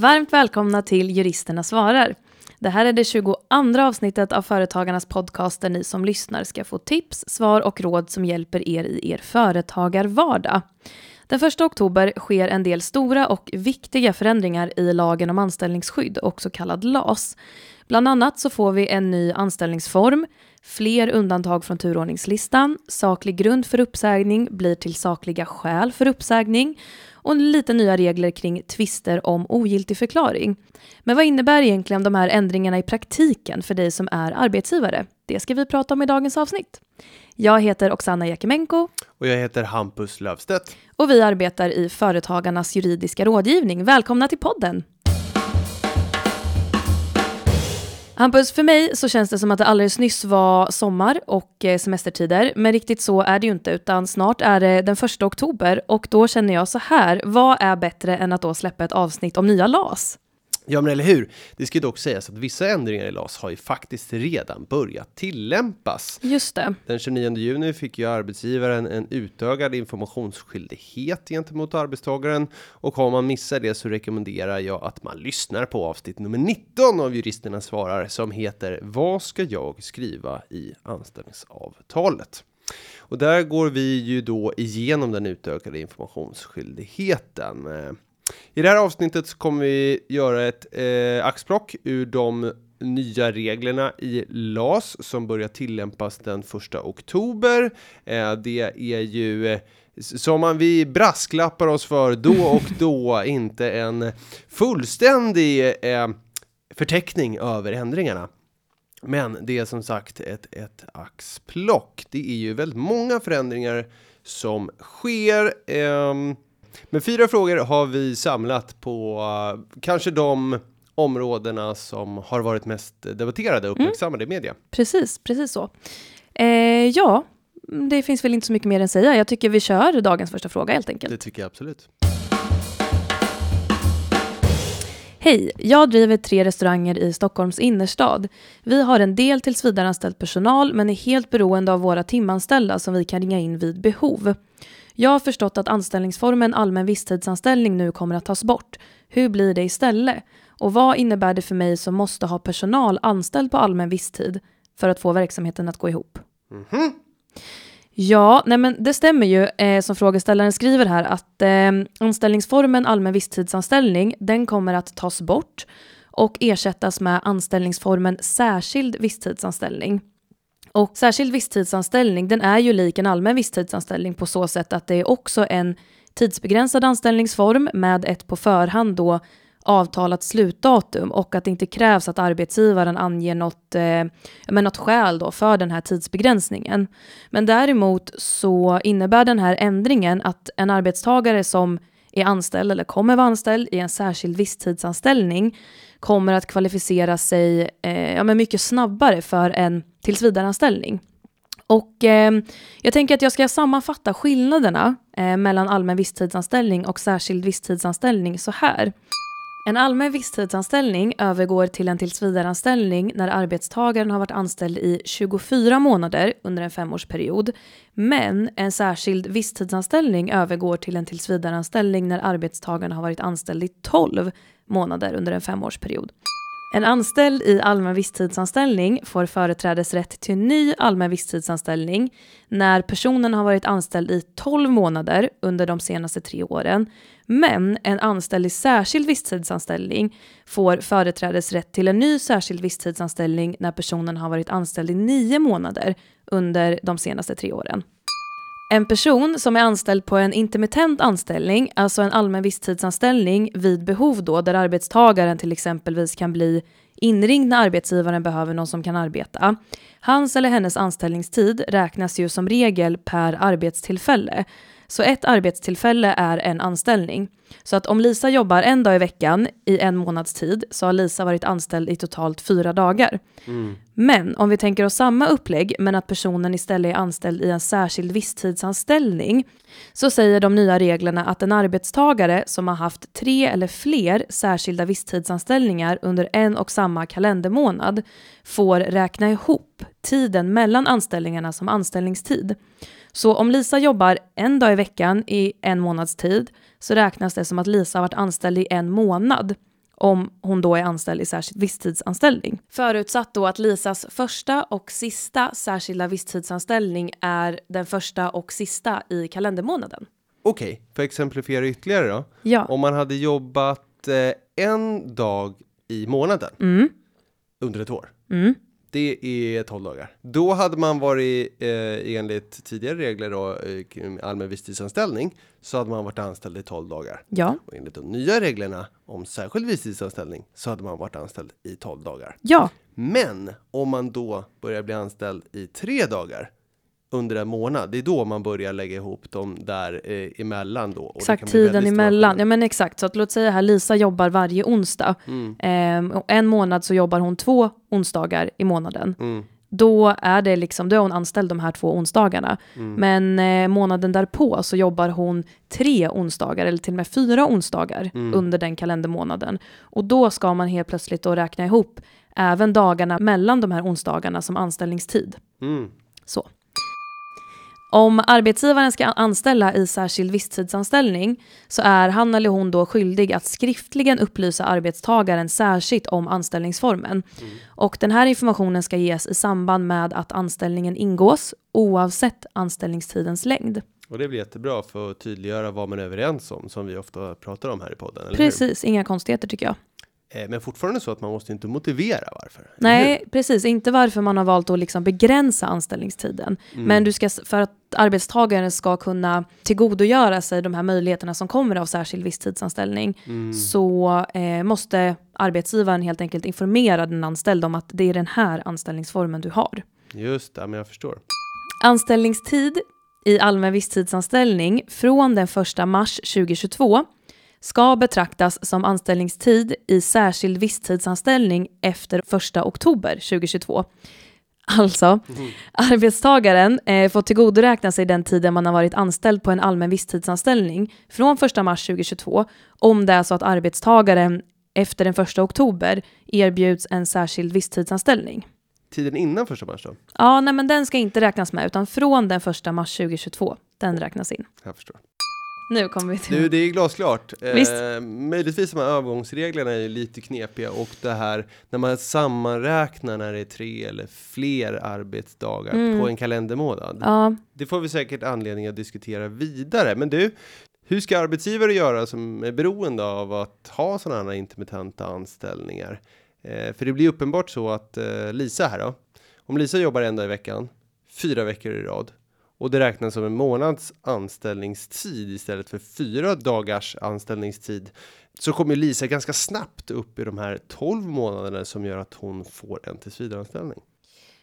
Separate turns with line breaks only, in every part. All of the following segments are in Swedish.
Varmt välkomna till Juristerna svarar. Det här är det 22 avsnittet av Företagarnas podcast där ni som lyssnar ska få tips, svar och råd som hjälper er i er företagarvardag. Den 1 oktober sker en del stora och viktiga förändringar i lagen om anställningsskydd, också kallad LAS. Bland annat så får vi en ny anställningsform, fler undantag från turordningslistan, saklig grund för uppsägning blir till sakliga skäl för uppsägning och lite nya regler kring tvister om ogiltig förklaring. Men vad innebär egentligen de här ändringarna i praktiken för dig som är arbetsgivare? Det ska vi prata om i dagens avsnitt. Jag heter Oksana Jakimenko.
Och jag heter Hampus Lövstedt.
Och vi arbetar i Företagarnas juridiska rådgivning. Välkomna till podden! Hampus, för mig så känns det som att det alldeles nyss var sommar och eh, semestertider, men riktigt så är det ju inte, utan snart är det den första oktober och då känner jag så här, vad är bättre än att då släppa ett avsnitt om nya LAS?
Ja, men eller hur? Det ska dock sägas att vissa ändringar i LAS har ju faktiskt redan börjat tillämpas.
Just det.
Den 29 juni fick ju arbetsgivaren en utökad informationsskyldighet gentemot arbetstagaren och om man missar det så rekommenderar jag att man lyssnar på avsnitt nummer 19 av juristerna svarar som heter Vad ska jag skriva i anställningsavtalet? Och där går vi ju då igenom den utökade informationsskyldigheten. I det här avsnittet så kommer vi göra ett eh, axplock ur de nya reglerna i LAS som börjar tillämpas den första oktober. Eh, det är ju eh, som man vi brasklappar oss för då och då inte en fullständig eh, förteckning över ändringarna. Men det är som sagt ett, ett axplock. Det är ju väldigt många förändringar som sker. Eh, men fyra frågor har vi samlat på uh, kanske de områdena som har varit mest debatterade och mm. uppmärksammade mm. i media.
Precis, precis så. Eh, ja, det finns väl inte så mycket mer att säga. Jag tycker vi kör dagens första fråga helt enkelt.
Det tycker jag absolut.
Hej, jag driver tre restauranger i Stockholms innerstad. Vi har en del tillsvidareanställd personal men är helt beroende av våra timanställda som vi kan ringa in vid behov. Jag har förstått att anställningsformen allmän visstidsanställning nu kommer att tas bort. Hur blir det istället? Och vad innebär det för mig som måste ha personal anställd på allmän visstid för att få verksamheten att gå ihop? Mm -hmm. Ja, nej men det stämmer ju eh, som frågeställaren skriver här att eh, anställningsformen allmän visstidsanställning den kommer att tas bort och ersättas med anställningsformen särskild visstidsanställning. Och särskild visstidsanställning, den är ju lik en allmän visstidsanställning på så sätt att det är också en tidsbegränsad anställningsform med ett på förhand då avtalat slutdatum och att det inte krävs att arbetsgivaren anger något, eh, men något skäl då för den här tidsbegränsningen. Men däremot så innebär den här ändringen att en arbetstagare som är anställd eller kommer vara anställd i en särskild visstidsanställning kommer att kvalificera sig eh, ja, men mycket snabbare för en tillsvidareanställning. Och eh, jag tänker att jag ska sammanfatta skillnaderna eh, mellan allmän visstidsanställning och särskild visstidsanställning så här. En allmän visstidsanställning övergår till en tillsvidareanställning när arbetstagaren har varit anställd i 24 månader under en femårsperiod. Men en särskild visstidsanställning övergår till en tillsvidareanställning när arbetstagaren har varit anställd i 12 månader under en femårsperiod. En anställd i allmän visstidsanställning får företrädesrätt till ny allmän visstidsanställning när personen har varit anställd i 12 månader under de senaste tre åren. Men en anställd i särskild visstidsanställning får företrädesrätt till en ny särskild visstidsanställning när personen har varit anställd i 9 månader under de senaste tre åren. En person som är anställd på en intermittent anställning, alltså en allmän visstidsanställning vid behov då, där arbetstagaren till exempelvis kan bli inringd när arbetsgivaren behöver någon som kan arbeta. Hans eller hennes anställningstid räknas ju som regel per arbetstillfälle. Så ett arbetstillfälle är en anställning. Så att om Lisa jobbar en dag i veckan i en månads tid så har Lisa varit anställd i totalt fyra dagar. Mm. Men om vi tänker oss samma upplägg men att personen istället är anställd i en särskild visstidsanställning så säger de nya reglerna att en arbetstagare som har haft tre eller fler särskilda visstidsanställningar under en och samma kalendermånad får räkna ihop tiden mellan anställningarna som anställningstid. Så om Lisa jobbar en dag i veckan i en månads tid så räknas det som att Lisa har varit anställd i en månad. om hon då är anställd i särskild visstidsanställning. Förutsatt då att Lisas första och sista särskilda visstidsanställning är den första och sista i kalendermånaden.
Okej, okay, för att exemplifiera ytterligare då.
Ja.
Om man hade jobbat eh, en dag i månaden
Mm.
under ett år.
Mm.
Det är 12 dagar. Då hade man varit eh, enligt tidigare regler då eh, allmän visstidsanställning så hade man varit anställd i 12 dagar.
Ja.
Och enligt de nya reglerna om särskild visstidsanställning så hade man varit anställd i 12 dagar.
Ja.
Men om man då börjar bli anställd i tre dagar under en månad, det är då man börjar lägga ihop dem där eh, emellan då. Och
Exakt, tiden emellan. Ja men exakt, så att låt säga här Lisa jobbar varje onsdag.
Mm,
Ehm, och en månad så jobbar hon två onsdagar i månaden.
mm,
Då är det liksom, då är hon anställd de här två onsdagarna.
mm.
Men eh, månaden därpå så jobbar hon tre onsdagar eller till och med fyra onsdagar
Mm.
under den kalendermånaden. Och då ska man helt plötsligt då räkna ihop även dagarna mellan de här onsdagarna som anställningstid.
Mm.
Så. Om arbetsgivaren ska anställa i särskild visstidsanställning så är han eller hon då skyldig att skriftligen upplysa arbetstagaren särskilt om anställningsformen. Och den här informationen ska ges i samband med att anställningen ingås oavsett anställningstidens längd.
Och det blir jättebra för att tydliggöra vad man är överens om som vi ofta pratar om här i podden.
Precis, inga konstigheter tycker jag.
Eh, Men fortfarande så att man måste inte motivera varför.
Nej, precis. Inte varför man har valt att liksom begränsa anställningstiden.
Mm.
Men du ska, för att arbetstagaren ska kunna tillgodogöra sig de här möjligheterna som kommer av särskild visstidsanställning
Mm.
så eh, måste arbetsgivaren helt enkelt informera den anställda om att det är den här anställningsformen du har.
Just det, men jag förstår.
Anställningstid i allmän visstidsanställning från den 1 mars 2022 ska betraktas som anställningstid i särskild visstidsanställning efter 1 oktober 2022. Alltså,
Mhm.
arbetstagaren eh, får tillgodoräkna sig den tiden man har varit anställd på en allmän visstidsanställning från 1 mars 2022 om det är så att arbetstagaren efter den 1 oktober erbjuds en särskild visstidsanställning.
Tiden innan första mars då?
Ja, nej men den ska inte räknas med, utan från den 1 mars 2022. Den räknas in.
Jag förstår.
Nu kommer vi till...
Du, det är glasklart.
Visst.
Eh, möjligtvis de här övergångsreglerna är lite knepiga och det här när man sammanräknar när det är tre eller fler arbetsdagar
Mm.
på en kalendermånad.
Ja,
Det får vi säkert anledning att diskutera vidare. Men du, hur ska arbetsgivare göra som är beroende av att ha sådana här intermittenta anställningar? Eh, för det blir uppenbart så att eh, Lisa här då, om Lisa jobbar en dag i veckan, fyra veckor i rad, och det räknas som en månads anställningstid istället för fyra dagars anställningstid, så kommer Lisa ganska snabbt upp i de här 12 månaderna som gör att hon får en tillsvidareanställning.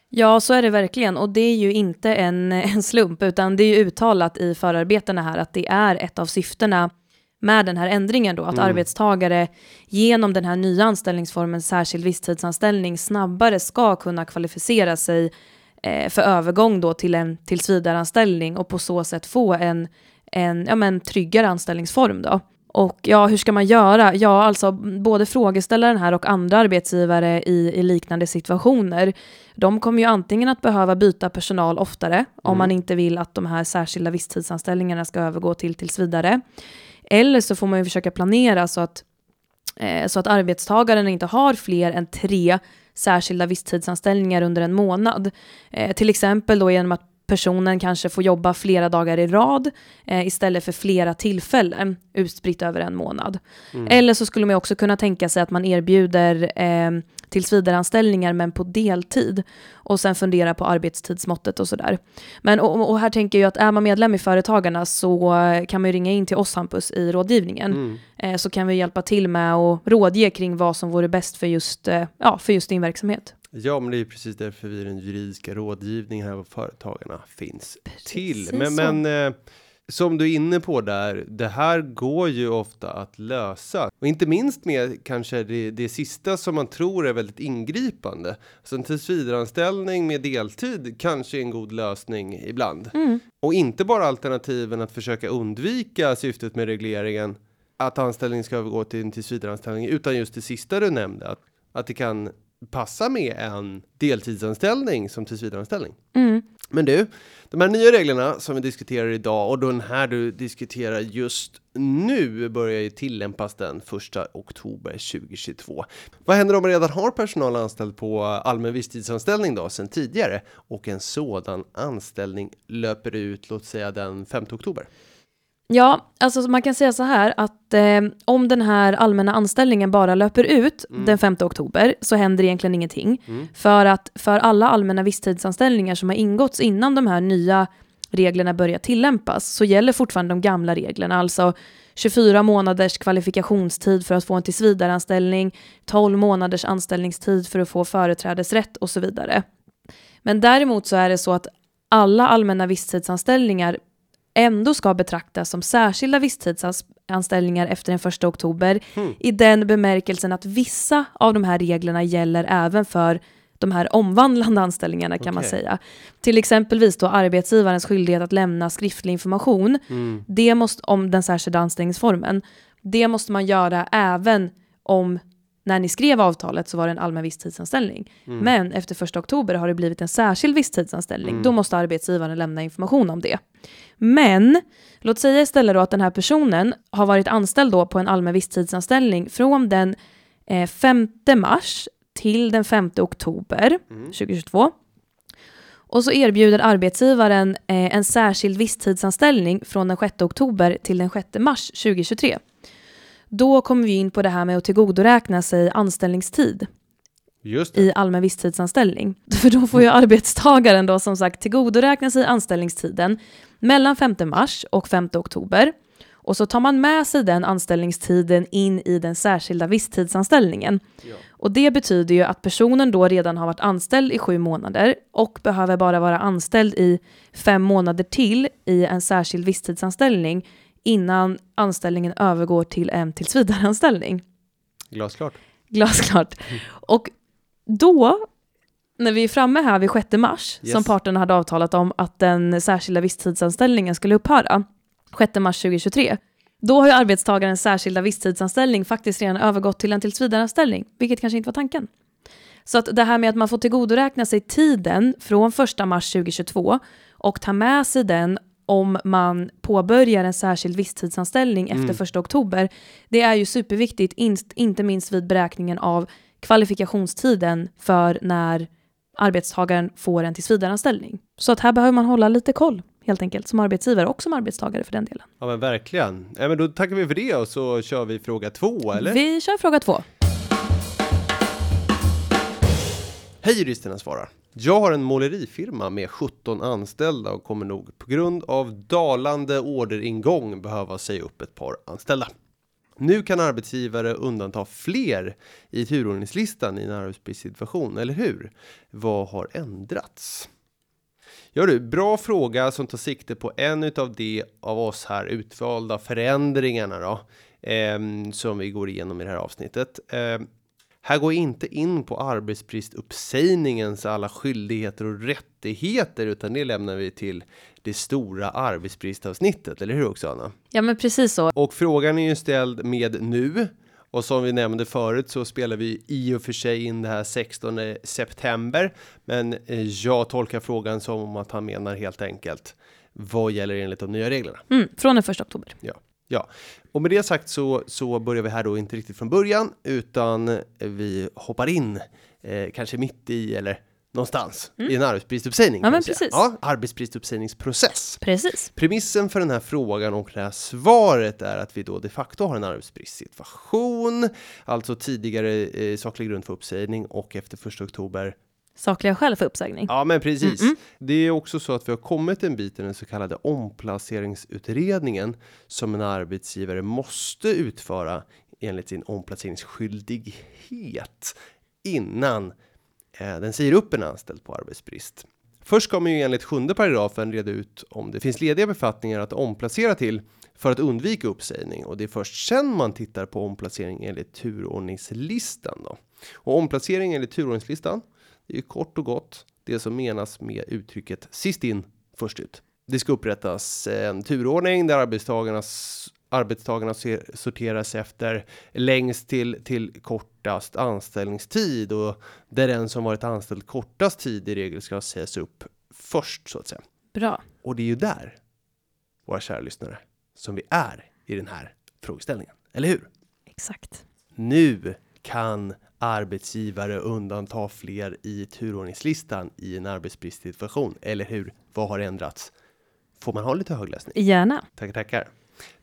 ja, så är det verkligen. Och det är ju inte en, en slump, utan det är ju uttalat i förarbetena här att det är ett av syftena med den här ändringen då, att
Mm.
arbetstagare genom den här nya anställningsformen särskild visstidsanställning snabbare ska kunna kvalificera sig för övergång då till en tillsvidareanställning och på så sätt få en, en ja, men, tryggare anställningsform då. Och ja, hur ska man göra? Ja, alltså både frågeställaren här och andra arbetsgivare i, i liknande situationer, de kommer ju antingen att behöva byta personal oftare om
Mm.
man inte vill att de här särskilda visstidsanställningarna ska övergå till tills vidare. Eller så får man ju försöka planera så att, eh, så att arbetstagaren inte har fler än tre särskilda visstidsanställningar under en månad. Eh, till exempel då genom att personen kanske får jobba flera dagar i rad eh, istället för flera tillfällen utspritt över en månad.
Mm.
Eller så skulle man också kunna tänka sig att man erbjuder eh, tillsvidareanställningar men på deltid och sen fundera på arbetstidsmåttet och sådär. Men och, och här tänker jag att är man medlem i Företagarna så kan man ju ringa in till oss Hampus i rådgivningen
Mm.
eh, så kan vi hjälpa till med att rådge kring vad som vore bäst för just, eh, ja, för just din verksamhet.
Ja, men det är ju precis därför vi den juridiska rådgivningen här på Företagarna finns till.
Precis
Men,
så.
men eh, som du är inne på där, det här går ju ofta att lösa. Och inte minst med kanske det, det sista som man tror är väldigt ingripande. Så en tillsvidareanställning med deltid kanske är en god lösning ibland.
Mm.
Och inte bara alternativen att försöka undvika syftet med regleringen, att anställningen ska övergå till en tillsvidareanställning, utan just det sista du nämnde, att, att det kan passa med en deltidsanställning som tillsvidareanställning.
Mm.
Men du, de här nya reglerna som vi diskuterar idag och den här du diskuterar just nu börjar ju tillämpas den 1 oktober 2022. Vad händer om man redan har personal anställd på allmän visstidsanställning då sedan tidigare och en sådan anställning löper ut, låt säga den 5 oktober?
Ja, alltså man kan säga så här att eh, om den här allmänna anställningen bara löper ut
Mm.
den 5 oktober så händer egentligen ingenting.
Mm.
För att för alla allmänna visstidsanställningar som har ingåtts innan de här nya reglerna börjar tillämpas så gäller fortfarande de gamla reglerna, alltså 24 månaders kvalifikationstid för att få en tillsvidareanställning, 12 månaders anställningstid för att få företrädesrätt och så vidare. Men däremot så är det så att alla allmänna visstidsanställningar ändå ska betraktas som särskilda visstidsanställningar efter den 1 oktober
Hmm.
i den bemärkelsen att vissa av de här reglerna gäller även för de här omvandlande anställningarna kan man
Okej.
säga. Till exempelvis då arbetsgivarens skyldighet att lämna skriftlig information
Mm.
det måste, om den särskilda anställningsformen. Det måste man göra även om när ni skrev avtalet så var det en allmän visstidsanställning.
Mm.
Men efter 1 oktober har det blivit en särskild visstidsanställning.
Mm.
Då måste arbetsgivaren lämna information om det. Men låt säga istället då att den här personen har varit anställd då på en allmän visstidsanställning från den eh, 5 mars till den 5 oktober
Mm.
2022. Och så erbjuder arbetsgivaren eh, en särskild visstidsanställning från den 6 oktober till den 6 mars 2023. Då kommer vi in på det här med att tillgodoräkna sig anställningstid i allmän visstidsanställning. För då får ju arbetstagaren då som sagt tillgodoräkna sig anställningstiden mellan 5 mars och 5 oktober. Och så tar man med sig den anställningstiden in i den särskilda visstidsanställningen.
Ja.
Och det betyder ju att personen då redan har varit anställd i sju månader och behöver bara vara anställd i fem månader till i en särskild visstidsanställning innan anställningen övergår till en tillsvidareanställning.
Glasklart.
Glasklart. Och då, när vi är framme här vid 6 mars,
Yes.
som parterna hade avtalat om att den särskilda visstidsanställningen skulle upphöra, 6 mars 2023, då har ju arbetstagarens särskilda visstidsanställning faktiskt redan övergått till en tillsvidareanställning, vilket kanske inte var tanken. Så att det här med att man får tillgodoräkna sig tiden från 1 mars 2022 och ta med sig den om man påbörjar en särskild visstidsanställning
Mm.
efter 1 oktober, det är ju superviktigt, inst- inte minst vid beräkningen av kvalifikationstiden för när arbetstagaren får en tillsvidareanställning. Så att här behöver man hålla lite koll helt enkelt som arbetsgivare och som arbetstagare för den delen.
Ja men verkligen. Ja, men då tackar vi för det och så kör vi fråga två eller?
Vi kör fråga två.
Hej juristerna svarar. Jag har en målerifirma med 17 anställda och kommer nog på grund av dalande orderingång behöva säga upp ett par anställda. Nu kan arbetsgivare undanta fler i turordningslistan i en arbetsbristsituation, eller hur? Vad har ändrats? Ja du, bra fråga som tar sikte på en utav de av oss här utvalda förändringarna då, Eh, som vi går igenom i det här avsnittet. Eh, här går jag inte in på arbetsbristuppsägningens alla skyldigheter och rättigheter, utan det lämnar vi till det stora arbetsbristavsnittet, eller hur också Anna?
Ja men precis så.
Och frågan är ju ställd med nu. Och som vi nämnde förut så spelar vi i och för sig in det här 16 september. Men eh, jag tolkar frågan som att han menar helt enkelt vad gäller enligt de nya reglerna.
Mm, från den 1 oktober.
Ja, och med det sagt så, så börjar vi här då inte riktigt från början utan vi hoppar in eh, kanske mitt i eller någonstans i en arbetsbristuppsägning.
Ja, men precis.
Ja, arbetsbristuppsägningsprocess.
Precis.
Premissen för den här frågan och det här svaret är att vi då de facto har en arbetsbristsituation, alltså tidigare eh, saklig grund för uppsägning och efter första oktober.
Sakliga skäl för uppsägning.
Ja, men precis.
Mm-mm.
Det är också så att vi har kommit en bit i den så kallade omplaceringsutredningen som en arbetsgivare måste utföra enligt sin omplaceringsskyldighet innan eh, den säger upp en anställd på arbetsbrist. Först ska man ju enligt sjunde paragrafen reda ut om det finns lediga befattningar att omplacera till för att undvika uppsägning och det är först sen man tittar på omplacering enligt turordningslistan då. Och omplacering enligt turordningslistan, det är kort och gott det som menas med uttrycket sist in först ut. Det ska upprättas en turordning där arbetstagarnas arbetstagarna sorteras efter längst till, till kortast anställningstid och där den som varit anställd kortast tid i regel ska sägas upp först så att säga.
Bra.
Och det är ju där, våra kära lyssnare, som vi är i den här frågeställningen. Eller hur?
Exakt.
Nu kan arbetsgivare undanta fler i turordningslistan i en arbetsbristsituation. Eller hur? Vad har ändrats? Får man ha lite högläsning?
Gärna.
Tackar, tackar.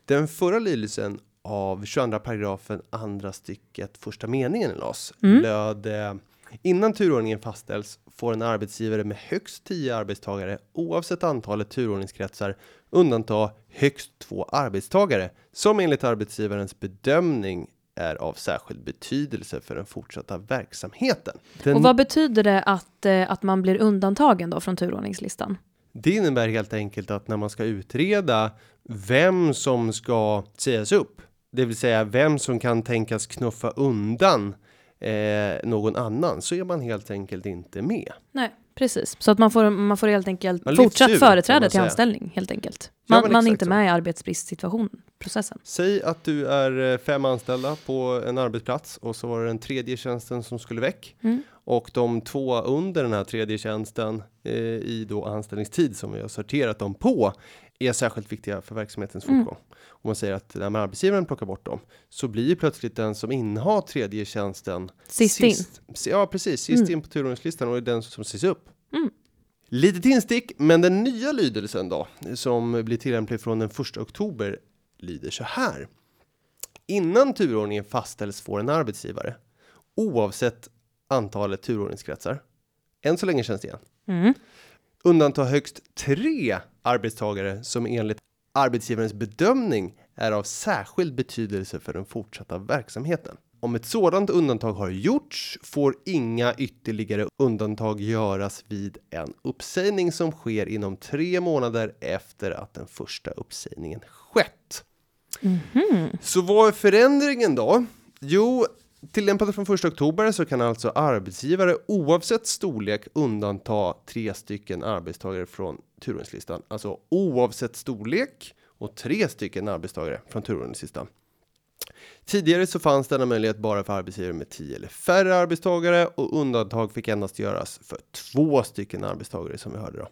Den förra lydelsen av 22 paragrafen andra stycket första meningen i LAS mm. löd eh, Innan turordningen fastställs får en arbetsgivare med högst 10 arbetstagare oavsett antalet turordningskretsar undanta högst två arbetstagare som enligt arbetsgivarens bedömning är av särskild betydelse för den fortsatta verksamheten. Den...
Och vad betyder det att, eh, att man blir undantagen då från turordningslistan?
Det innebär helt enkelt att när man ska utreda vem som ska sägas upp, det vill säga vem som kan tänkas knuffa undan eh, någon annan, så är man helt enkelt inte med.
Nej, precis. Så att man får, man får helt enkelt man fortsatt ur, företräde till anställning, helt enkelt. Man, ja, man är inte med i arbetsbristsituationen, processen.
Säg att du är eh, fem anställda på en arbetsplats och så var det den tredje tjänsten som skulle väck. Mm. Och de två under den här tredje tjänsten eh, i då anställningstid som vi har sorterat dem på är särskilt viktiga för verksamhetens mm. fortgång. Mm. Om man säger att när arbetsgivaren plockar bort dem så blir plötsligt den som innehar tredje tjänsten
sist, sist
in. Ja, precis. Sist mm. in på turordningslistan och är den som ses upp. Mm. Litet instick, men den nya lydelsen då, som blir tillämplig från den 1 oktober, lyder så här. Innan turordningen fastställs får en arbetsgivare, oavsett antalet turordningskretsar, än så länge känns det igen, mm. Undanta högst tre arbetstagare som enligt arbetsgivarens bedömning är av särskild betydelse för den fortsatta verksamheten. Om ett sådant undantag har gjorts får inga ytterligare undantag göras vid en uppsägning som sker inom tre månader efter att den första uppsägningen skett. Mm -hmm. Så vad är förändringen då? Jo, tillämpade från 1 oktober så kan alltså arbetsgivare oavsett storlek undanta tre stycken arbetstagare från turordningslistan. Alltså oavsett storlek och tre stycken arbetstagare från turordningslistan. Tidigare så fanns denna möjlighet bara för arbetsgivare med 10 eller färre arbetstagare och undantag fick endast göras för två stycken arbetstagare som vi hörde då.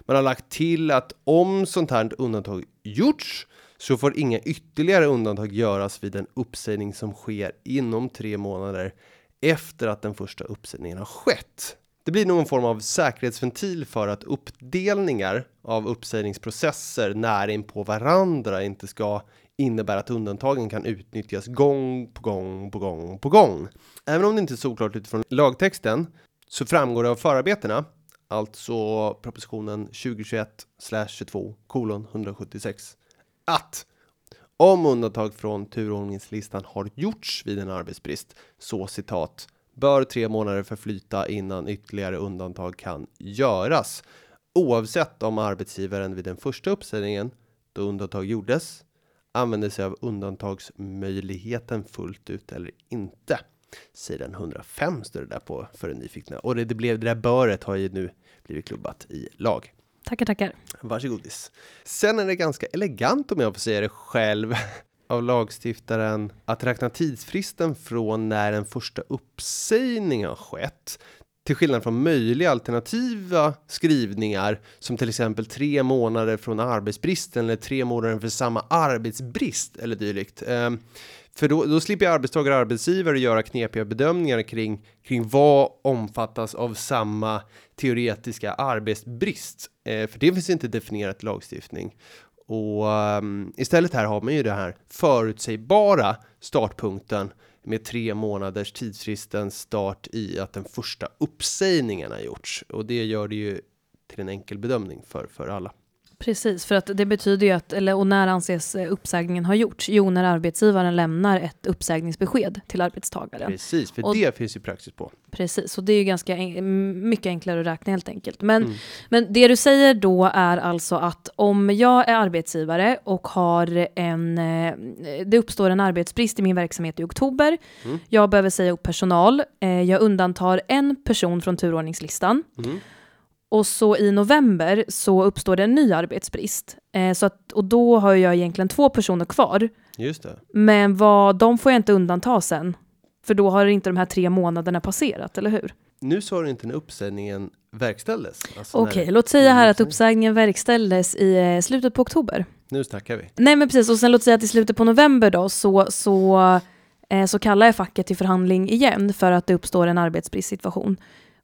Man har lagt till att om sånt här undantag gjorts så får inga ytterligare undantag göras vid en uppsägning som sker inom tre månader efter att den första uppsägningen har skett. Det blir någon form av säkerhetsventil för att uppdelningar av uppsägningsprocesser nära in på varandra inte ska innebära att undantagen kan utnyttjas gång på gång på gång på gång. Även om det inte är såklart utifrån lagtexten så framgår det av förarbetena, alltså propositionen 2021 22 kolon 176 att om undantag från turordningslistan har gjorts vid en arbetsbrist, så citat, bör tre månader förflyta innan ytterligare undantag kan göras. Oavsett om arbetsgivaren vid den första uppsägningen, då undantag gjordes, använder sig av undantagsmöjligheten fullt ut eller inte. Sidan 105 står det där på för den nyfikna. Och det, det blev det där böret har ju nu blivit klubbat i lag.
Tackar, tackar.
Varsågodis. Sen är det ganska elegant om jag får säga det själv av lagstiftaren att räkna tidsfristen från när en första uppsägning har skett till skillnad från möjliga alternativa skrivningar som till exempel tre månader från arbetsbristen eller tre månader för samma arbetsbrist eller dylikt. Ehm, för då, då slipper arbetstagare och arbetsgivare göra knepiga bedömningar kring, kring vad omfattas av samma teoretiska arbetsbrist. Eh, för det finns inte definierat lagstiftning. Och um, istället här har man ju det här förutsägbara startpunkten med tre månaders tidsfristen start i att den första uppsägningen har gjorts. Och det gör det ju till en enkel bedömning för, för alla.
Precis, för att det betyder ju att, eller och när anses eh, uppsägningen ha gjorts? Jo, när arbetsgivaren lämnar ett uppsägningsbesked till arbetstagaren.
Precis, för och, det finns ju praxis på.
Precis, och det är ju ganska en, mycket enklare att räkna helt enkelt. Men, mm. men det du säger då är alltså att om jag är arbetsgivare och har en, eh, det uppstår en arbetsbrist i min verksamhet i oktober, mm. jag behöver säga upp personal, eh, jag undantar en person från turordningslistan, mm Och så i november så uppstår det en ny arbetsbrist. Eh, så att, och då har jag egentligen två personer kvar.
Just det.
Men vad, de får jag inte undanta sen. För då har inte de här tre månaderna passerat, eller hur?
Nu sa du inte när uppsägningen verkställdes. Alltså
Okej,
när-
låt säga här att
uppsägning-
uppsägningen verkställdes i eh, slutet på oktober.
Nu snackar vi.
Nej men precis, och sen låt säga att i slutet på november då så, så, eh, så kallar jag facket till förhandling igen för att det uppstår en arbetsbristsituation.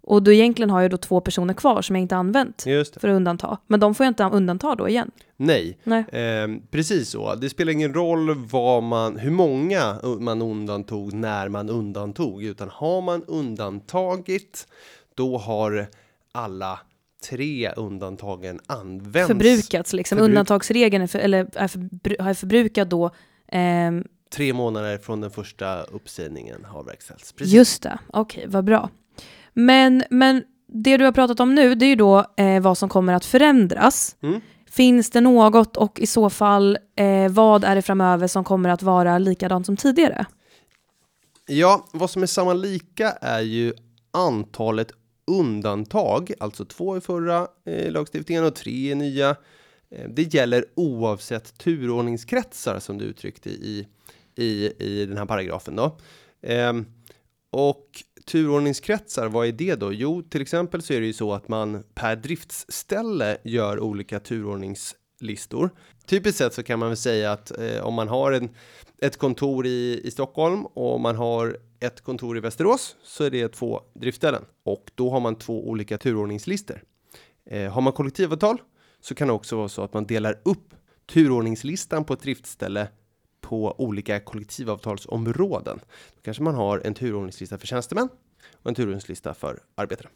Och då egentligen har jag då två personer kvar som jag inte använt för att undanta. Men de får jag inte undanta då igen.
Nej,
Nej.
Ehm, precis så. Det spelar ingen roll vad man, hur många man undantog när man undantog, utan har man undantagit, då har alla tre undantagen använts.
Förbrukats liksom.
Förbruk-
Undantagsregeln är, för, eller är förbru- har förbrukad då. ehm,
Tre månader från den första uppsägningen har verkställts. Precis.
Just det, okej, vad bra. Men, men det du har pratat om nu, det är ju då eh, vad som kommer att förändras.
Mm.
Finns det något och i så fall eh, vad är det framöver som kommer att vara likadant som tidigare?
Ja, vad som är samma lika är ju antalet undantag, alltså två i förra eh, lagstiftningen och tre i nya. Eh, det gäller oavsett turordningskretsar som du uttryckte i, i, i den här paragrafen då. Ehm, och turordningskretsar, vad är det då? Jo, till exempel så är det ju så att man per driftsställe gör olika turordningslistor. Typiskt sett så kan man väl säga att eh, om man har en, ett kontor i, i Stockholm och man har ett kontor i Västerås så är det två driftställen och då har man två olika turordningslistor. Eh, har man kollektivavtal så kan det också vara så att man delar upp turordningslistan på ett driftställe på olika kollektivavtalsområden. Då kanske man har en turordningslista för tjänstemän och en turordningslista för arbetare.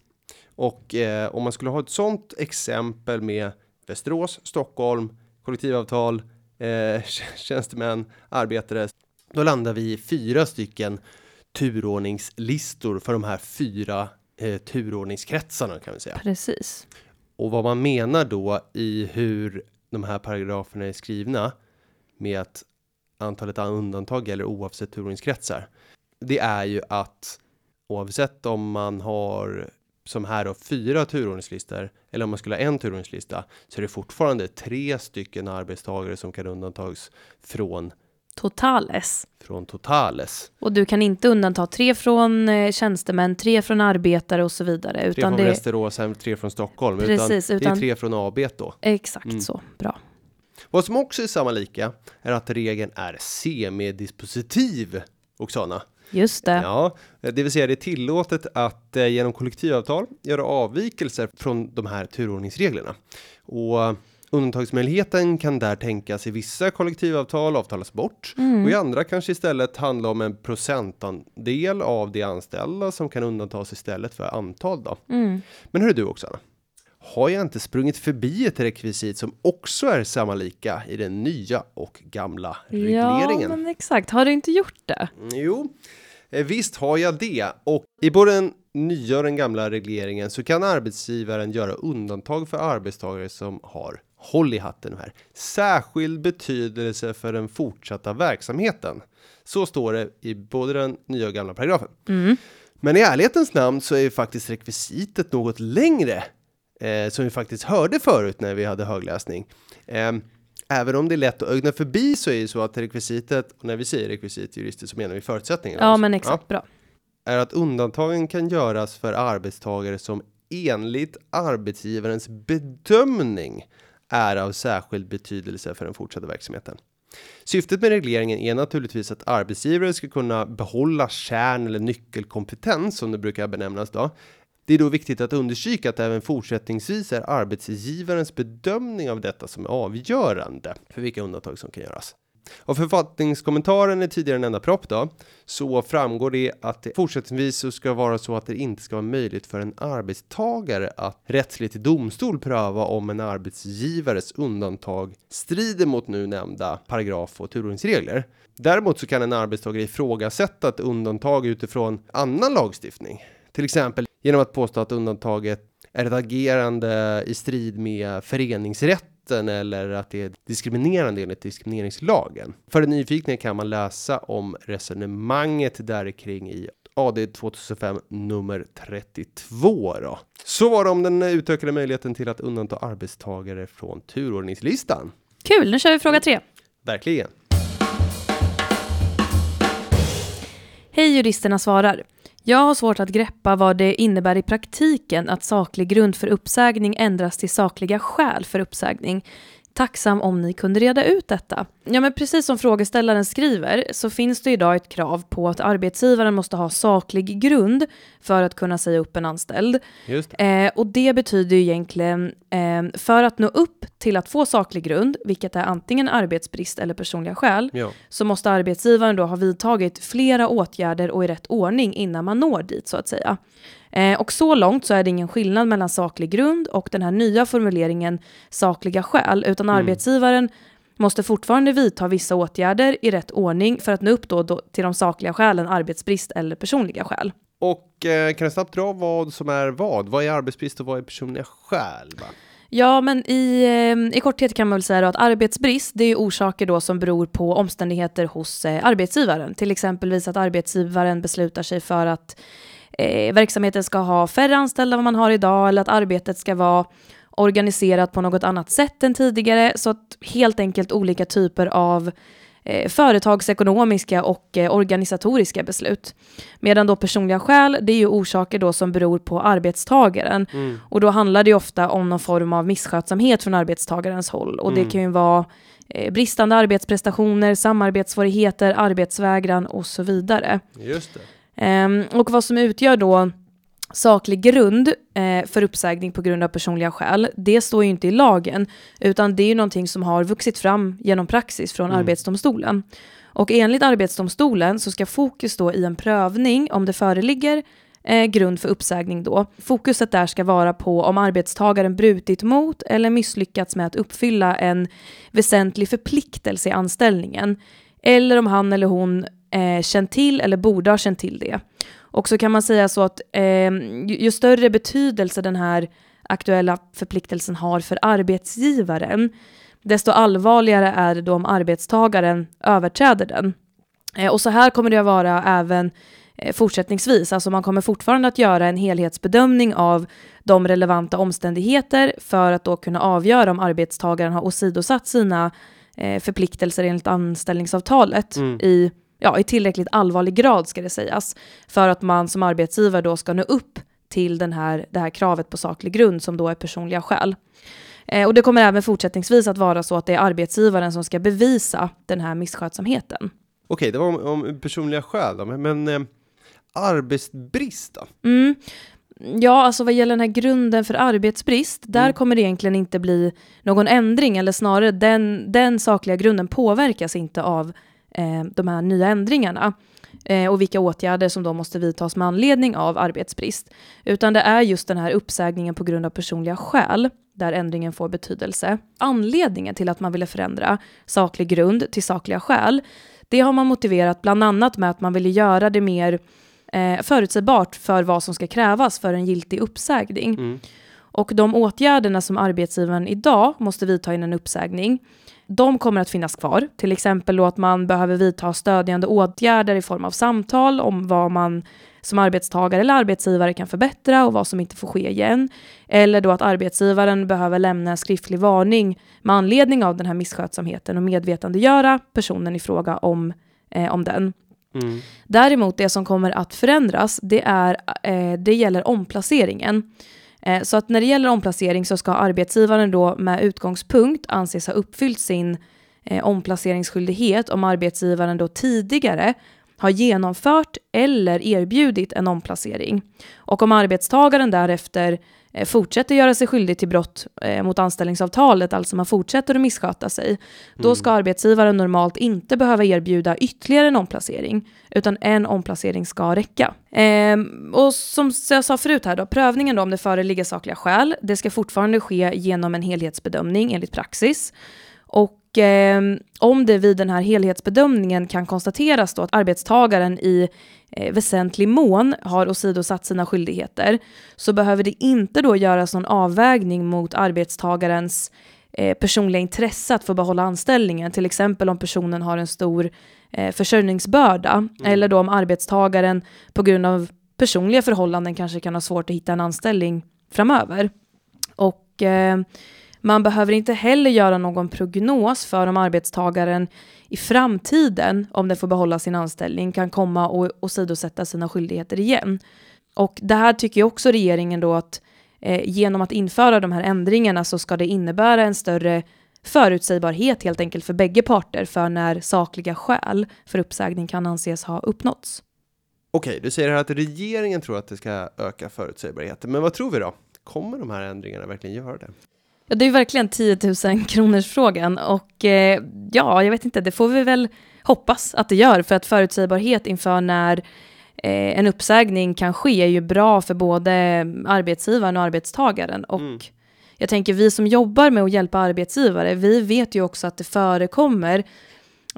Och eh, om man skulle ha ett sådant exempel med Västerås, Stockholm, kollektivavtal, eh, tjänstemän, arbetare, då landar vi i fyra stycken turordningslistor för de här fyra eh, turordningskretsarna kan vi säga.
Precis.
Och vad man menar då i hur de här paragraferna är skrivna med att antalet undantag gäller oavsett turordningskretsar. Det är ju att oavsett om man har som här då fyra turordningslistor eller om man skulle ha en turordningslista så är det fortfarande tre stycken arbetstagare som kan undantas från
Totales.
från totales.
Och du kan inte undanta tre från eh, tjänstemän, tre från arbetare och så vidare.
Tre
Utan
från
det,
Västerås, tre från Stockholm.
Precis,
utan, det
utan-
är tre från AB då.
exakt
Mm.
så. Bra.
Vad som också är samma lika är att regeln är semidispositiv, Oksana.
Just det.
Ja, det vill säga det är tillåtet att eh, genom kollektivavtal göra avvikelser från de här turordningsreglerna. Och undantagsmöjligheten kan där tänkas i vissa kollektivavtal avtalas bort
Mm.
och i andra kanske istället handla om en procentandel av de anställda som kan undantas istället för antal då.
Mm.
Men hur är du Oksana? Har jag inte sprungit förbi ett rekvisit som också är samma lika i den nya och gamla regleringen?
Ja, men exakt. Har du inte gjort det?
Mm, Jo, eh, visst har jag det. Och i både den nya och den gamla regleringen så kan arbetsgivaren göra undantag för arbetstagare som har håll i hatten här. Särskild betydelse för den fortsatta verksamheten. Så står det i både den nya och gamla paragrafen.
Mm.
Men i ärlighetens namn så är ju faktiskt rekvisitet något längre. Eh, som vi faktiskt hörde förut när vi hade högläsning. Eh, även om det är lätt att ögna förbi så är det så att rekvisitet, och när vi säger rekvisit jurister så menar vi förutsättningar.
Ja, men exakt. Bra.
är att undantagen kan göras för arbetstagare som enligt arbetsgivarens bedömning är av särskild betydelse för den fortsatta verksamheten. Syftet med regleringen är naturligtvis att arbetsgivare ska kunna behålla kärn eller nyckelkompetens som det brukar benämnas då. Det är då viktigt att understryka att även fortsättningsvis är arbetsgivarens bedömning av detta som är avgörande för vilka undantag som kan göras. Av författningskommentaren i tidigare nämnda propp då, så framgår det att det fortsättningsvis så ska vara så att det inte ska vara möjligt för en arbetstagare att rättsligt i domstol pröva om en arbetsgivares undantag strider mot nu nämnda paragraf och turordningsregler. Däremot så kan en arbetstagare ifrågasätta ett undantag utifrån annan lagstiftning. Till exempel genom att påstå att undantaget är ett agerande i strid med föreningsrätten eller att det är diskriminerande enligt diskrimineringslagen. För den nyfikna kan man läsa om resonemanget där kring i AD 2005 nummer 32 då. Så var det om den utökade möjligheten till att undanta arbetstagare från turordningslistan.
Kul, nu kör vi fråga tre.
Verkligen.
Hej juristerna svarar. Jag har svårt att greppa vad det innebär i praktiken att saklig grund för uppsägning ändras till sakliga skäl för uppsägning tacksam om ni kunde reda ut detta. Ja, men precis som frågeställaren skriver så finns det idag ett krav på att arbetsgivaren måste ha saklig grund för att kunna säga upp en anställd.
Just
Eh, och det betyder ju egentligen, eh, för att nå upp till att få saklig grund, vilket är antingen arbetsbrist eller personliga skäl,
Ja.
så måste arbetsgivaren då ha vidtagit flera åtgärder och i rätt ordning innan man når dit så att säga. Eh, och så långt så är det ingen skillnad mellan saklig grund och den här nya formuleringen sakliga skäl, utan arbetsgivaren måste fortfarande vidta vissa åtgärder i rätt ordning för att nå upp då, då till de sakliga skälen arbetsbrist eller personliga skäl.
Och eh, kan du snabbt dra vad som är vad? Vad är arbetsbrist och vad är personliga skäl? Va?
Ja, men i, eh, i korthet kan man väl säga då att arbetsbrist, det är orsaker då som beror på omständigheter hos arbetsgivaren. Till exempelvis att arbetsgivaren beslutar sig för att eh, verksamheten ska ha färre anställda än vad man har idag eller att arbetet ska vara organiserat på något annat sätt än tidigare. Så att helt enkelt olika typer av eh, företagsekonomiska och eh, organisatoriska beslut. Medan då personliga skäl, det är ju orsaker då som beror på arbetstagaren. Och då handlar det ju ofta om någon form av misskötsamhet från arbetstagarens håll. Och det kan ju vara eh, bristande arbetsprestationer, samarbetssvårigheter, arbetsvägran och så vidare.
Just det.
Ehm, och vad som utgör då saklig grund eh, för uppsägning på grund av personliga skäl, det står ju inte i lagen, utan det är ju någonting som har vuxit fram genom praxis från Arbetsdomstolen. Och enligt Arbetsdomstolen så ska fokus då i en prövning om det föreligger eh, grund för uppsägning då. Fokuset där ska vara på om arbetstagaren brutit mot eller misslyckats med att uppfylla en väsentlig förpliktelse i anställningen. Eller om han eller hon eh, känt till eller borde ha känt till det. Och så kan man säga så att eh, ju, ju större betydelse den här aktuella förpliktelsen har för arbetsgivaren, desto allvarligare är det då om arbetstagaren överträder den. Eh, och så här kommer det att vara även eh, fortsättningsvis. Alltså man kommer fortfarande att göra en helhetsbedömning av de relevanta omständigheter för att då kunna avgöra om arbetstagaren har åsidosatt sina eh, förpliktelser enligt anställningsavtalet i, ja, i tillräckligt allvarlig grad ska det sägas. För att man som arbetsgivare då ska nå upp till den här, det här kravet på saklig grund som då är personliga skäl. Eh, och det kommer även fortsättningsvis att vara så att det är arbetsgivaren som ska bevisa den här misskötsamheten.
Okej, det var om, om personliga skäl då, men, men eh, arbetsbrist då?
Mm. Ja, alltså vad gäller den här grunden för arbetsbrist, där
Mm.
kommer det egentligen inte bli någon ändring, eller snarare den, den sakliga grunden påverkas inte av eh, de här nya ändringarna eh, och vilka åtgärder som då måste vidtas med anledning av arbetsbrist. Utan det är just den här uppsägningen på grund av personliga skäl där ändringen får betydelse. Anledningen till att man ville förändra saklig grund till sakliga skäl, det har man motiverat bland annat med att man ville göra det mer eh, förutsägbart för vad som ska krävas för en giltig uppsägning.
Mm.
Och de åtgärderna som arbetsgivaren idag måste vidta innan uppsägning, de kommer att finnas kvar. Till exempel då att man behöver vidta stödjande åtgärder i form av samtal om vad man som arbetstagare eller arbetsgivare kan förbättra och vad som inte får ske igen. Eller då att arbetsgivaren behöver lämna en skriftlig varning med anledning av den här misskötsamheten och medvetandegöra personen i fråga om, eh, om den.
Mm.
Däremot det som kommer att förändras, det, är, eh, det gäller omplaceringen. Eh, så att när det gäller omplacering så ska arbetsgivaren då med utgångspunkt anses ha uppfyllt sin eh, omplaceringsskyldighet om arbetsgivaren då tidigare har genomfört eller erbjudit en omplacering. Och om arbetstagaren därefter fortsätter göra sig skyldig till brott eh, mot anställningsavtalet, alltså man fortsätter att missköta sig, då ska arbetsgivaren normalt inte behöva erbjuda ytterligare en omplacering, utan en omplacering ska räcka. Ehm, och som jag sa förut här då, prövningen då om det föreligger sakliga skäl, det ska fortfarande ske genom en helhetsbedömning enligt praxis. Och eh, om det vid den här helhetsbedömningen kan konstateras då att arbetstagaren i eh, väsentlig mån har åsidosatt sina skyldigheter så behöver det inte då göras någon avvägning mot arbetstagarens eh, personliga intresse att få behålla anställningen. Till exempel om personen har en stor eh, försörjningsbörda mm. eller då om arbetstagaren på grund av personliga förhållanden kanske kan ha svårt att hitta en anställning framöver. Och eh, man behöver inte heller göra någon prognos för om arbetstagaren i framtiden, om den får behålla sin anställning, kan komma och åsidosätta sina skyldigheter igen. Och det här tycker också regeringen då att eh, genom att införa de här ändringarna så ska det innebära en större förutsägbarhet helt enkelt för bägge parter för när sakliga skäl för uppsägning kan anses ha uppnåtts.
Okej, du säger här att regeringen tror att det ska öka förutsägbarheten, men vad tror vi då? Kommer de här ändringarna verkligen göra det?
Ja, det är verkligen 10 000 kronors frågan och eh, ja, jag vet inte, det får vi väl hoppas att det gör för att förutsägbarhet inför när eh, en uppsägning kan ske är ju bra för både arbetsgivaren och arbetstagaren och mm. jag tänker vi som jobbar med att hjälpa arbetsgivare, vi vet ju också att det förekommer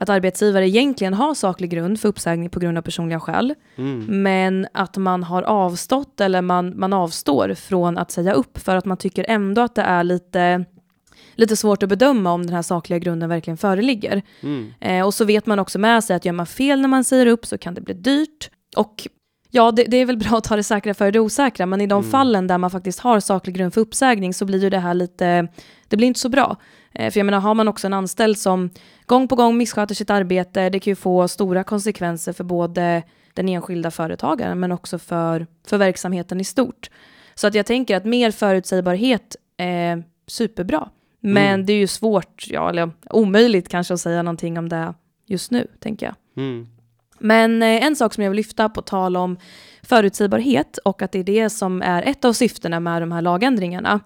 att arbetsgivare egentligen har saklig grund för uppsägning på grund av personliga skäl, mm. men att man har avstått eller man, man avstår från att säga upp för att man tycker ändå att det är lite lite svårt att bedöma om den här sakliga grunden verkligen föreligger. Mm. Eh, och så vet man också med sig att gör man fel när man säger upp så kan det bli dyrt. Och ja, det, det är väl bra att ta det säkra för det osäkra, men i de mm. fallen där man faktiskt har saklig grund för uppsägning så blir ju det här lite, det blir inte så bra. Eh, för jag menar, har man också en anställd som gång på gång missköter sitt arbete, det kan ju få stora konsekvenser för både den enskilda företagaren men också för, för verksamheten i stort. Så att jag tänker att mer förutsägbarhet är superbra. Men mm. det är ju svårt, ja, eller omöjligt kanske att säga någonting om det just nu, tänker jag. Mm. Men eh, en sak som jag vill lyfta på tal om förutsägbarhet och att det är det som är ett av syftena med de här lagändringarna,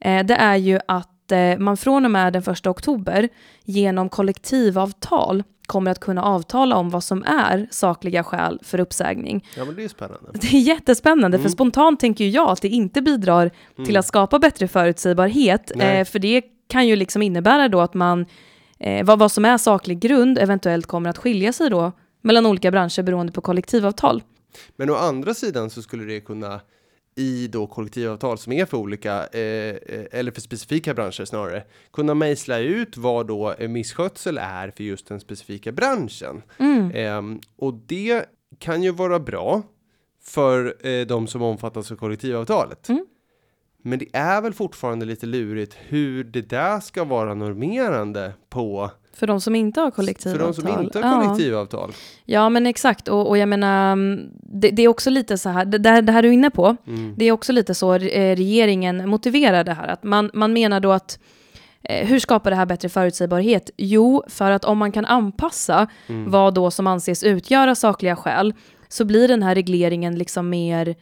eh, det är ju att Eh, man från och med den 1 oktober genom kollektivavtal kommer att kunna avtala om vad som är sakliga skäl för uppsägning.
Ja, men det är spännande.
Det är jättespännande, mm. för spontant tänker jag att det inte bidrar mm. till att skapa bättre förutsägbarhet, eh, för det kan ju liksom innebära då att man, eh, vad, vad som är saklig grund eventuellt kommer att skilja sig då mellan olika branscher beroende på kollektivavtal.
Men å andra sidan så skulle det kunna i då kollektivavtal som är för olika eh, eh, eller för specifika branscher snarare kunna mejsla ut vad då misskötsel är för just den specifika branschen. Mm. Eh, och det kan ju vara bra för eh, de som omfattas av kollektivavtalet. Mm. Men det är väl fortfarande lite lurigt hur det där ska vara normerande på
för de som inte har kollektivavtal.
För de som inte har kollektivavtal.
Ja, ja men exakt. Och, och jag menar, det, det, är också lite så här, det, det här du är inne på, mm. det är också lite så eh, regeringen motiverar det här. Att man, man menar då att eh, hur skapar det här bättre förutsägbarhet? Jo, för att om man kan anpassa mm. vad då som anses utgöra sakliga skäl, så blir den här regleringen liksom mer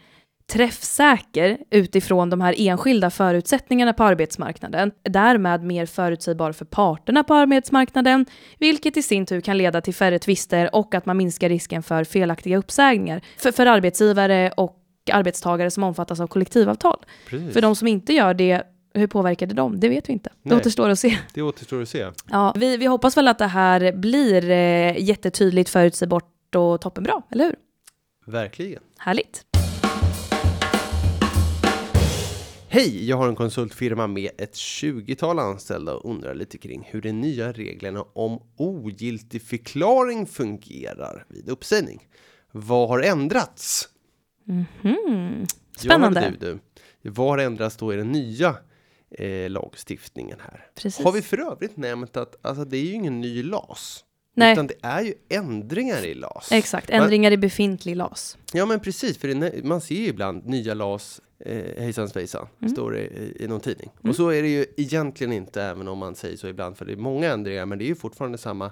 träffsäker utifrån de här enskilda förutsättningarna på arbetsmarknaden, därmed mer förutsägbar för parterna på arbetsmarknaden, vilket i sin tur kan leda till färre tvister och att man minskar risken för felaktiga uppsägningar för, för arbetsgivare och arbetstagare som omfattas av kollektivavtal. Precis. För de som inte gör det hur påverkar det dem? Det vet vi inte. Det återstår att se.
Det återstår att se.
Ja, vi, vi hoppas väl att det här blir eh, jättetydligt, förutsägbart och toppenbra, eller hur?
Verkligen.
Härligt.
Hej, jag har en konsultfirma med ett 20-tal anställda och undrar lite kring hur de nya reglerna om ogiltig förklaring fungerar vid uppsägning. Vad har ändrats?
Mm -hmm. Spännande.
Ja, du, du. Vad har ändrats då i den nya eh, lagstiftningen här? Precis. Har vi för övrigt nämnt att alltså, det är ju ingen ny LAS? Nej. Utan det är ju ändringar i LAS.
Exakt, ändringar man, i befintlig LAS.
Ja men precis, för det, man ser ju ibland nya LAS eh, hejsan svejsan, mm. står det i, i någon tidning. Mm. Och så är det ju egentligen inte, även om man säger så ibland, för det är många ändringar, men det är ju fortfarande samma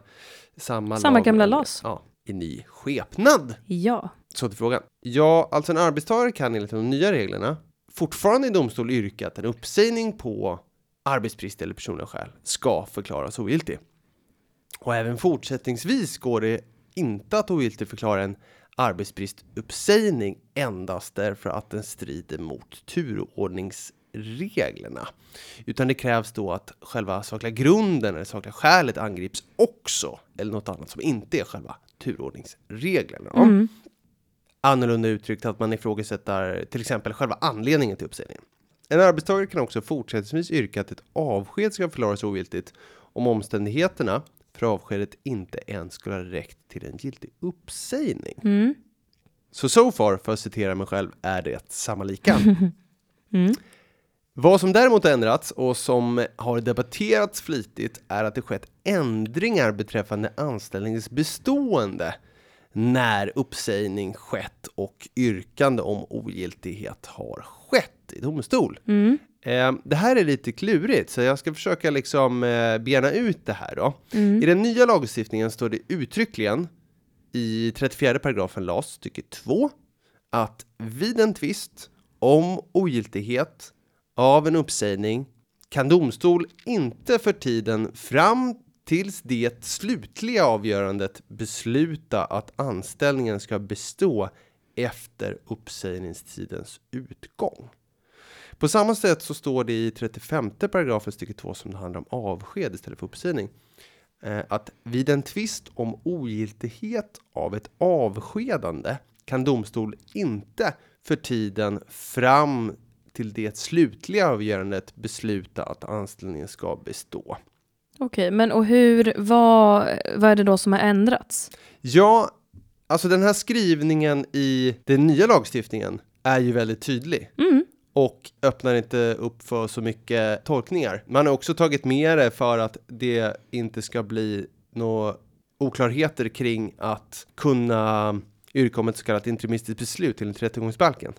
Samma,
samma gamla LAS.
Ja, i ny skepnad.
Ja.
Så till frågan. Ja, alltså en arbetstagare kan enligt de nya reglerna fortfarande i domstol yrka att en uppsägning på arbetsbrist eller personliga skäl ska förklaras ogiltig. Och även fortsättningsvis går det inte att ogiltigförklara en arbetsbristuppsägning endast därför att den strider mot turordningsreglerna. Utan det krävs då att själva sakliga grunden eller sakliga skälet angrips också, eller något annat som inte är själva turordningsreglerna. Mm. Annorlunda uttryckt att man ifrågasätter till exempel själva anledningen till uppsägningen. En arbetstagare kan också fortsättningsvis yrka att ett avsked ska förklaras ogiltigt om omständigheterna för avskedet inte ens skulle ha räckt till en giltig uppsägning.
Mm.
Så so far, för att citera mig själv, är det samma lika.
Mm.
Vad som däremot ändrats och som har debatterats flitigt är att det skett ändringar beträffande anställningens bestående när uppsägning skett och yrkande om ogiltighet har skett i domstol.
Mm.
Eh, det här är lite klurigt, så jag ska försöka liksom eh, bena ut det här då.
Mm.
I den nya lagstiftningen står det uttryckligen i 34 paragrafen LAS stycke 2 att vid en tvist om ogiltighet av en uppsägning kan domstol inte för tiden fram tills det slutliga avgörandet besluta att anställningen ska bestå efter uppsägningstidens utgång. På samma sätt så står det i 35 paragrafen stycke 2 som det handlar om avsked istället för uppsägning eh, att vid en tvist om ogiltighet av ett avskedande kan domstol inte för tiden fram till det slutliga avgörandet besluta att anställningen ska bestå.
Okej, men och hur, vad, vad är det då som har ändrats?
Ja, alltså den här skrivningen i den nya lagstiftningen är ju väldigt tydlig
Mm.
Och öppnar inte upp för så mycket tolkningar. Man har också tagit med det för att det inte ska bli några oklarheter kring att kunna yrka om ett så kallat interimistiskt beslut enligt rättegångsbalken.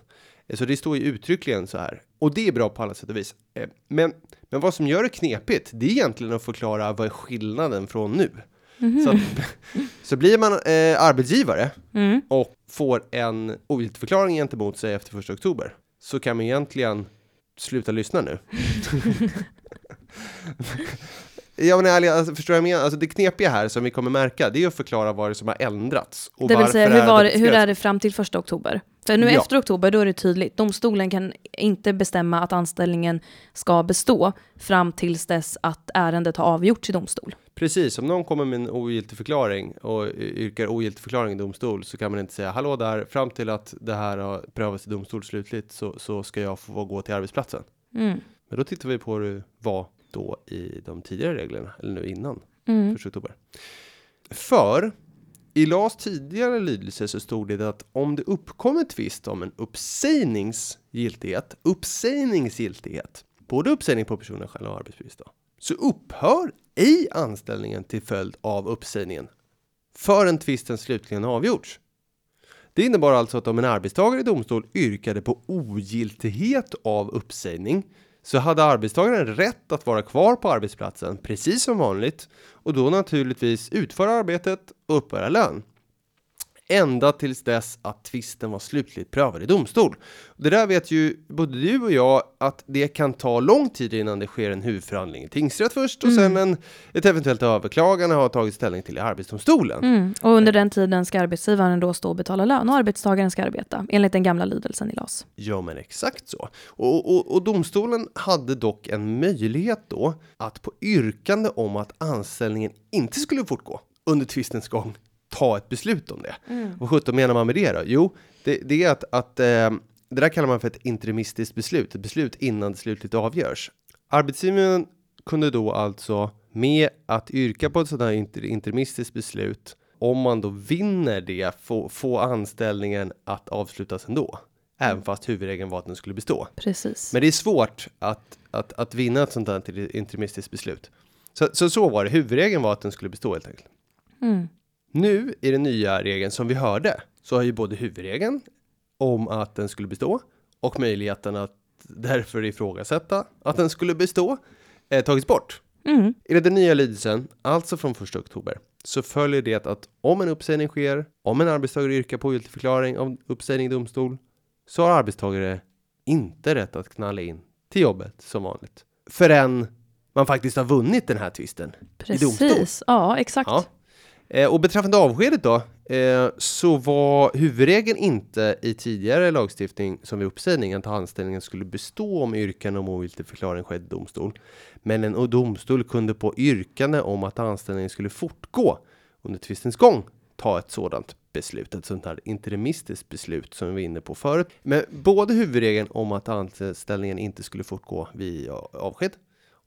Eh, Så det står ju uttryckligen så här. Och det är bra på alla sätt och vis. Eh, Men, men vad som gör det knepigt, det är egentligen att förklara vad är skillnaden från nu. Så, att, så blir man eh, arbetsgivare
Mm.
och får en ogiltigförklaring gentemot sig efter första oktober så kan man egentligen sluta lyssna nu. Ja men ärligt, alltså, förstår jag menar? Alltså det knepiga här som vi kommer märka, det är att förklara vad det är som har ändrats. Och
Det vill säga, hur, var, det- hur är det fram till första oktober? För nu
Ja.
efter oktober, då är det tydligt. Domstolen kan inte bestämma att anställningen ska bestå fram tills dess att ärendet har avgjorts i domstol.
Precis, om någon kommer med en ogiltig förklaring och yrkar ogiltig förklaring i domstol så kan man inte säga hallå där, fram till att det här har prövats i domstol slutligt så, så ska jag få gå till arbetsplatsen.
Mm.
Men då tittar vi på hur det var då i de tidigare reglerna, eller nu innan
Mm.
1 oktober. För i LAS tidigare lydelse så stod det att om det uppkommer tvist om en uppsägningsgiltighet, uppsägningsgiltighet, både uppsägning på personen själv och arbetsbevis då, så upphör ej anställningen till följd av uppsägningen förrän tvisten slutligen avgjorts. Det innebar alltså att om en arbetstagare i domstol yrkade på ogiltighet av uppsägning så hade arbetstagaren rätt att vara kvar på arbetsplatsen precis som vanligt och då naturligtvis utföra arbetet och uppbära lön. Ända tills dess att tvisten var slutligt prövad i domstol. Det där vet ju både du och jag att det kan ta lång tid innan det sker en huvudförhandling i tingsrätt först och sen en, ett eventuellt överklagande har tagit ställning till i Arbetsdomstolen.
Mm. Och under den tiden ska arbetsgivaren då stå och betala lön och arbetstagaren ska arbeta enligt den gamla lydelsen i LAS.
Ja, men exakt så. Och, och, och domstolen hade dock en möjlighet då att på yrkande om att anställningen inte skulle fortgå under tvistens gång ta ett beslut om det. Vad sjutton menar man med det då? Jo, det, det är att, att eh, det där kallar man för ett interimistiskt beslut, ett beslut innan det slutligt avgörs. Arbetsgivaren kunde då alltså med att yrka på ett sådant här inter, interimistiskt beslut om man då vinner det få, få anställningen att avslutas ändå. Även fast huvudregeln var att den skulle bestå.
Precis.
Men det är svårt att, att, att vinna ett sånt här interimistiskt beslut. Så, så så var det. Huvudregeln var att den skulle bestå helt enkelt.
Mm.
Nu i den nya regeln som vi hörde så har ju både huvudregeln om att den skulle bestå och möjligheten att därför ifrågasätta att den skulle bestå eh, tagits bort.
Mm.
Enligt den nya lydelsen, alltså från 1 oktober, så följer det att om en uppsägning sker, om en arbetstagare yrkar på förklaring av uppsägning i domstol, så har arbetstagare inte rätt att knalla in till jobbet som vanligt. Förrän man faktiskt har vunnit den här tvisten i domstol.
Precis. Ja, exakt.
Ja. Eh, och beträffande avskedet då, eh, så var huvudregeln inte i tidigare lagstiftning som vid uppsägning att anställningen skulle bestå om yrkande om ogiltig förklaring skedde i domstol. Men en domstol kunde på yrkande om att anställningen skulle fortgå under tvistens gång ta ett sådant beslut, ett sånt här interimistiskt beslut som vi var inne på förut. Men både huvudregeln om att anställningen inte skulle fortgå vid avsked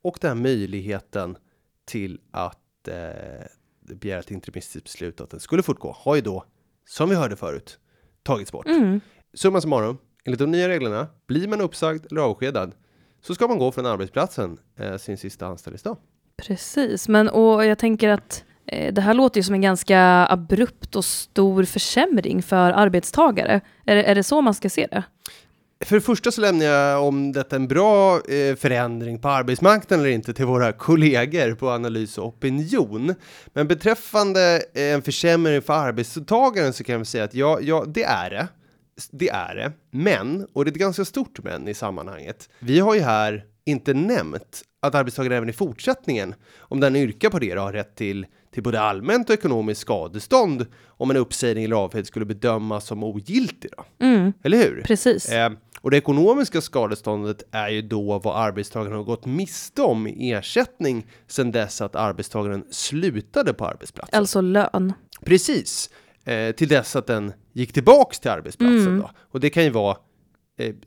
och den här möjligheten till att eh, begära ett interimistiskt beslut att den skulle fortgå har ju då, som vi hörde förut, tagits bort.
Mm.
Summa summarum, enligt de nya reglerna, blir man uppsagd eller avskedad så ska man gå från arbetsplatsen eh, sin sista anställningsdag.
Precis, men och jag tänker att eh, det här låter ju som en ganska abrupt och stor försämring för arbetstagare. Är, är det så man ska se det?
För det första så lämnar jag om detta en bra eh, förändring på arbetsmarknaden eller inte till våra kollegor på analys och opinion. Men beträffande eh, en försämring för arbetstagaren så kan jag säga att ja, ja, det är det. Det är det. Men, och det är ett ganska stort men i sammanhanget. Vi har ju här inte nämnt att arbetstagaren även i fortsättningen, om den yrkar på det, har rätt till, till både allmänt och ekonomiskt skadestånd om en uppsägning eller avsked skulle bedömas som ogiltig. Då.
Mm.
Eller hur?
Precis.
Eh, och det ekonomiska skadeståndet är ju då vad arbetstagaren har gått miste om i ersättning sedan dess att arbetstagaren slutade på arbetsplatsen.
Alltså lön.
Precis, eh, till dess att den gick tillbaks till arbetsplatsen
Mm.
då. Och det kan ju vara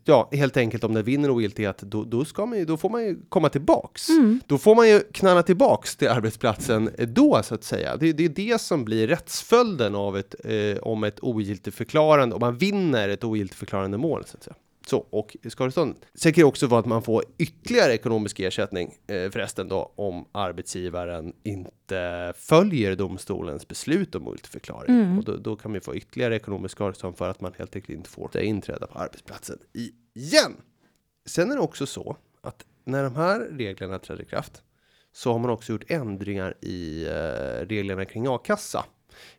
Ja, helt enkelt om den vinner ogiltighet, då, då, ska man ju, då får man ju komma tillbaks.
Mm.
Då får man ju knalla tillbaks till arbetsplatsen eh, då, så att säga. Det, det är det som blir rättsföljden av ett, eh, om ett ogiltigförklarande, om man vinner ett ogiltigförklarande mål, så att säga. Så, och skadestånd. Sen kan det också vara att man får ytterligare ekonomisk ersättning eh, förresten då om arbetsgivaren inte följer domstolens beslut om ogiltigförklaring.
Mm.
Och då, då kan man få ytterligare ekonomisk skadestånd för att man helt enkelt inte får inträda på arbetsplatsen igen. Sen är det också så att när de här reglerna träder i kraft så har man också gjort ändringar i eh, reglerna kring a-kassa.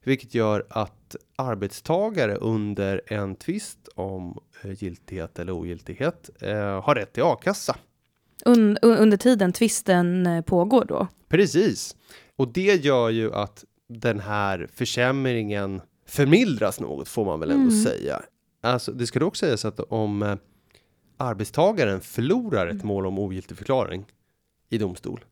Vilket gör att arbetstagare under en tvist om eh, giltighet eller ogiltighet eh, har rätt till a-kassa.
Un, un- under tiden tvisten eh, pågår då.
Precis. Och det gör ju att den här försämringen förmildras något får man väl ändå
Mm.
säga. Alltså, det ska dock sägas att om eh, arbetstagaren förlorar ett mål om ogiltigförklaring i domstol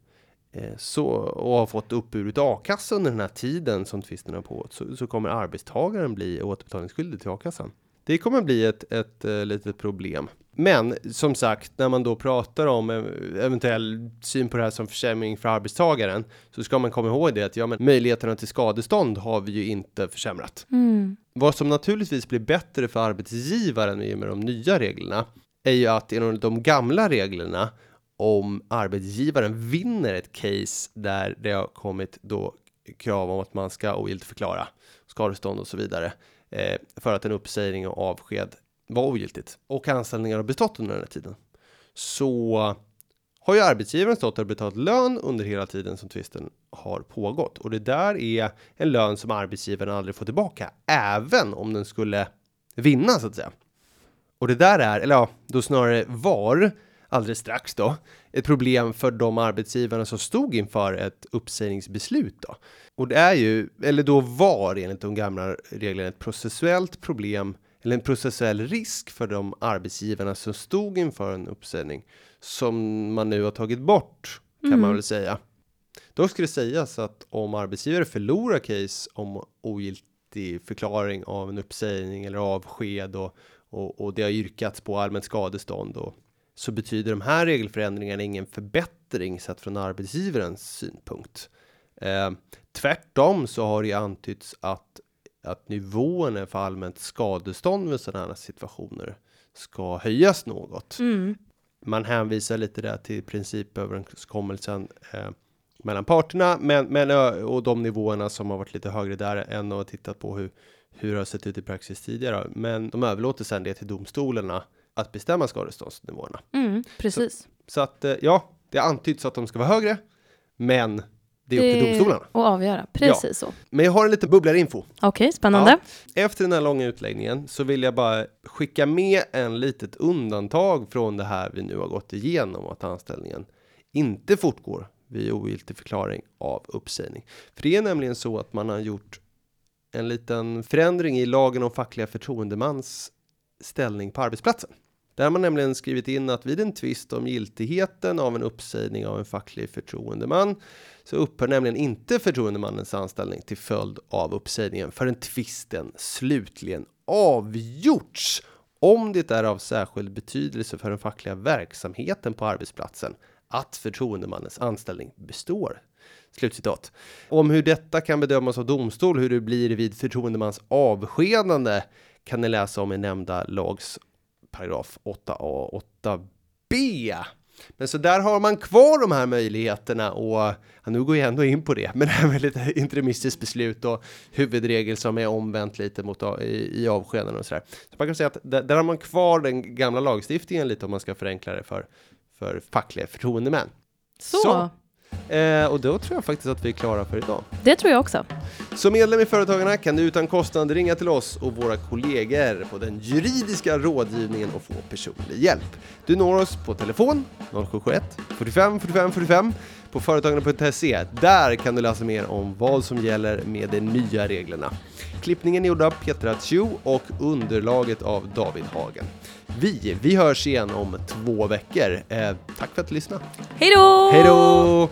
så, och har fått uppburit a-kassa under den här tiden som tvisten har pågått så, så kommer arbetstagaren bli återbetalningsskyldig till a-kassan. Det kommer bli ett, ett, eh, litet problem. Men som sagt, när man då pratar om eh, eventuell syn på det här som försämring för arbetstagaren så ska man komma ihåg det att ja, men möjligheterna till skadestånd har vi ju inte försämrat.
Mm.
Vad som naturligtvis blir bättre för arbetsgivaren i och med de nya reglerna är ju att enligt de gamla reglerna om arbetsgivaren vinner ett case där det har kommit då krav om att man ska ogiltigförklara skadestånd och så vidare eh, för att en uppsägning och avsked var ogiltigt och anställningar har bestått under den här tiden så har ju arbetsgivaren stått och betalat lön under hela tiden som tvisten har pågått och det där är en lön som arbetsgivaren aldrig får tillbaka även om den skulle vinna så att säga. Och det där är, eller ja, då snarare var alldeles strax då ett problem för de arbetsgivarna som stod inför ett uppsägningsbeslut då. Och det är ju, eller då var enligt de gamla reglerna ett processuellt problem eller en processuell risk för de arbetsgivarna som stod inför en uppsägning som man nu har tagit bort kan
Mm.
man väl säga. Då ska det sägas att om arbetsgivare förlorar case om ogiltig förklaring av en uppsägning eller avsked och, och, och det har yrkats på allmänt skadestånd och så betyder de här regelförändringarna ingen förbättring sett från arbetsgivarens synpunkt. Eh, tvärtom så har det antytts att att nivåerna för allmänt skadestånd vid sådana situationer ska höjas något.
Mm.
Man hänvisar lite där till principöverenskommelsen eh, mellan parterna, men, men och de nivåerna som har varit lite högre där än att titta på hur hur det har sett ut i praxis tidigare. Men de överlåter sedan det till domstolarna att bestämma skadeståndsnivåerna.
Mm. Precis.
Så att eh, ja, det antyds att de ska vara högre, men det är upp till domstolarna.
Och avgöra. Precis så.
Men jag har en liten bubblare-info.
Okej, spännande.
Efter den här långa utläggningen så vill jag bara skicka med en litet undantag från det här vi nu har gått igenom att anställningen inte fortgår vid ogiltig förklaring av uppsägning. För det är nämligen så att man har gjort en liten förändring i lagen om fackliga förtroendemans ställning på arbetsplatsen. Där har man nämligen skrivit in att vid en tvist om giltigheten av en uppsägning av en facklig förtroendeman så upphör nämligen inte förtroendemannens anställning till följd av uppsägningen förrän tvisten slutligen avgjorts om det är av särskild betydelse för den fackliga verksamheten på arbetsplatsen att förtroendemannens anställning består. Slutcitat. Om hur detta kan bedömas av domstol, hur det blir vid förtroendemans avskedande kan ni läsa om i nämnda lags paragraf 8a och 8b. Men så där har man kvar de här möjligheterna och ja, nu går jag ändå in på det, men det här med lite interimistiskt beslut och huvudregel som är omvänt lite mot i, i avskedanden och så där. Så man kan säga att där, där har man kvar den gamla lagstiftningen lite om man ska förenkla det för, för fackliga förtroendemän.
Så.
Så. Eh, och då tror jag faktiskt att vi är klara för idag.
Det tror jag också.
Som medlem i Företagarna kan du utan kostnad ringa till oss och våra kollegor på den juridiska rådgivningen och få personlig hjälp. Du når oss på telefon 0771 45 45 45 på företagarna.se. Där kan du läsa mer om vad som gäller med de nya reglerna. Klippningen är gjord av Petra Tjo och underlaget av David Hagen. Vi, vi hörs igen om två veckor. Eh, tack för att du lyssnade.
Hej då!
Hej då!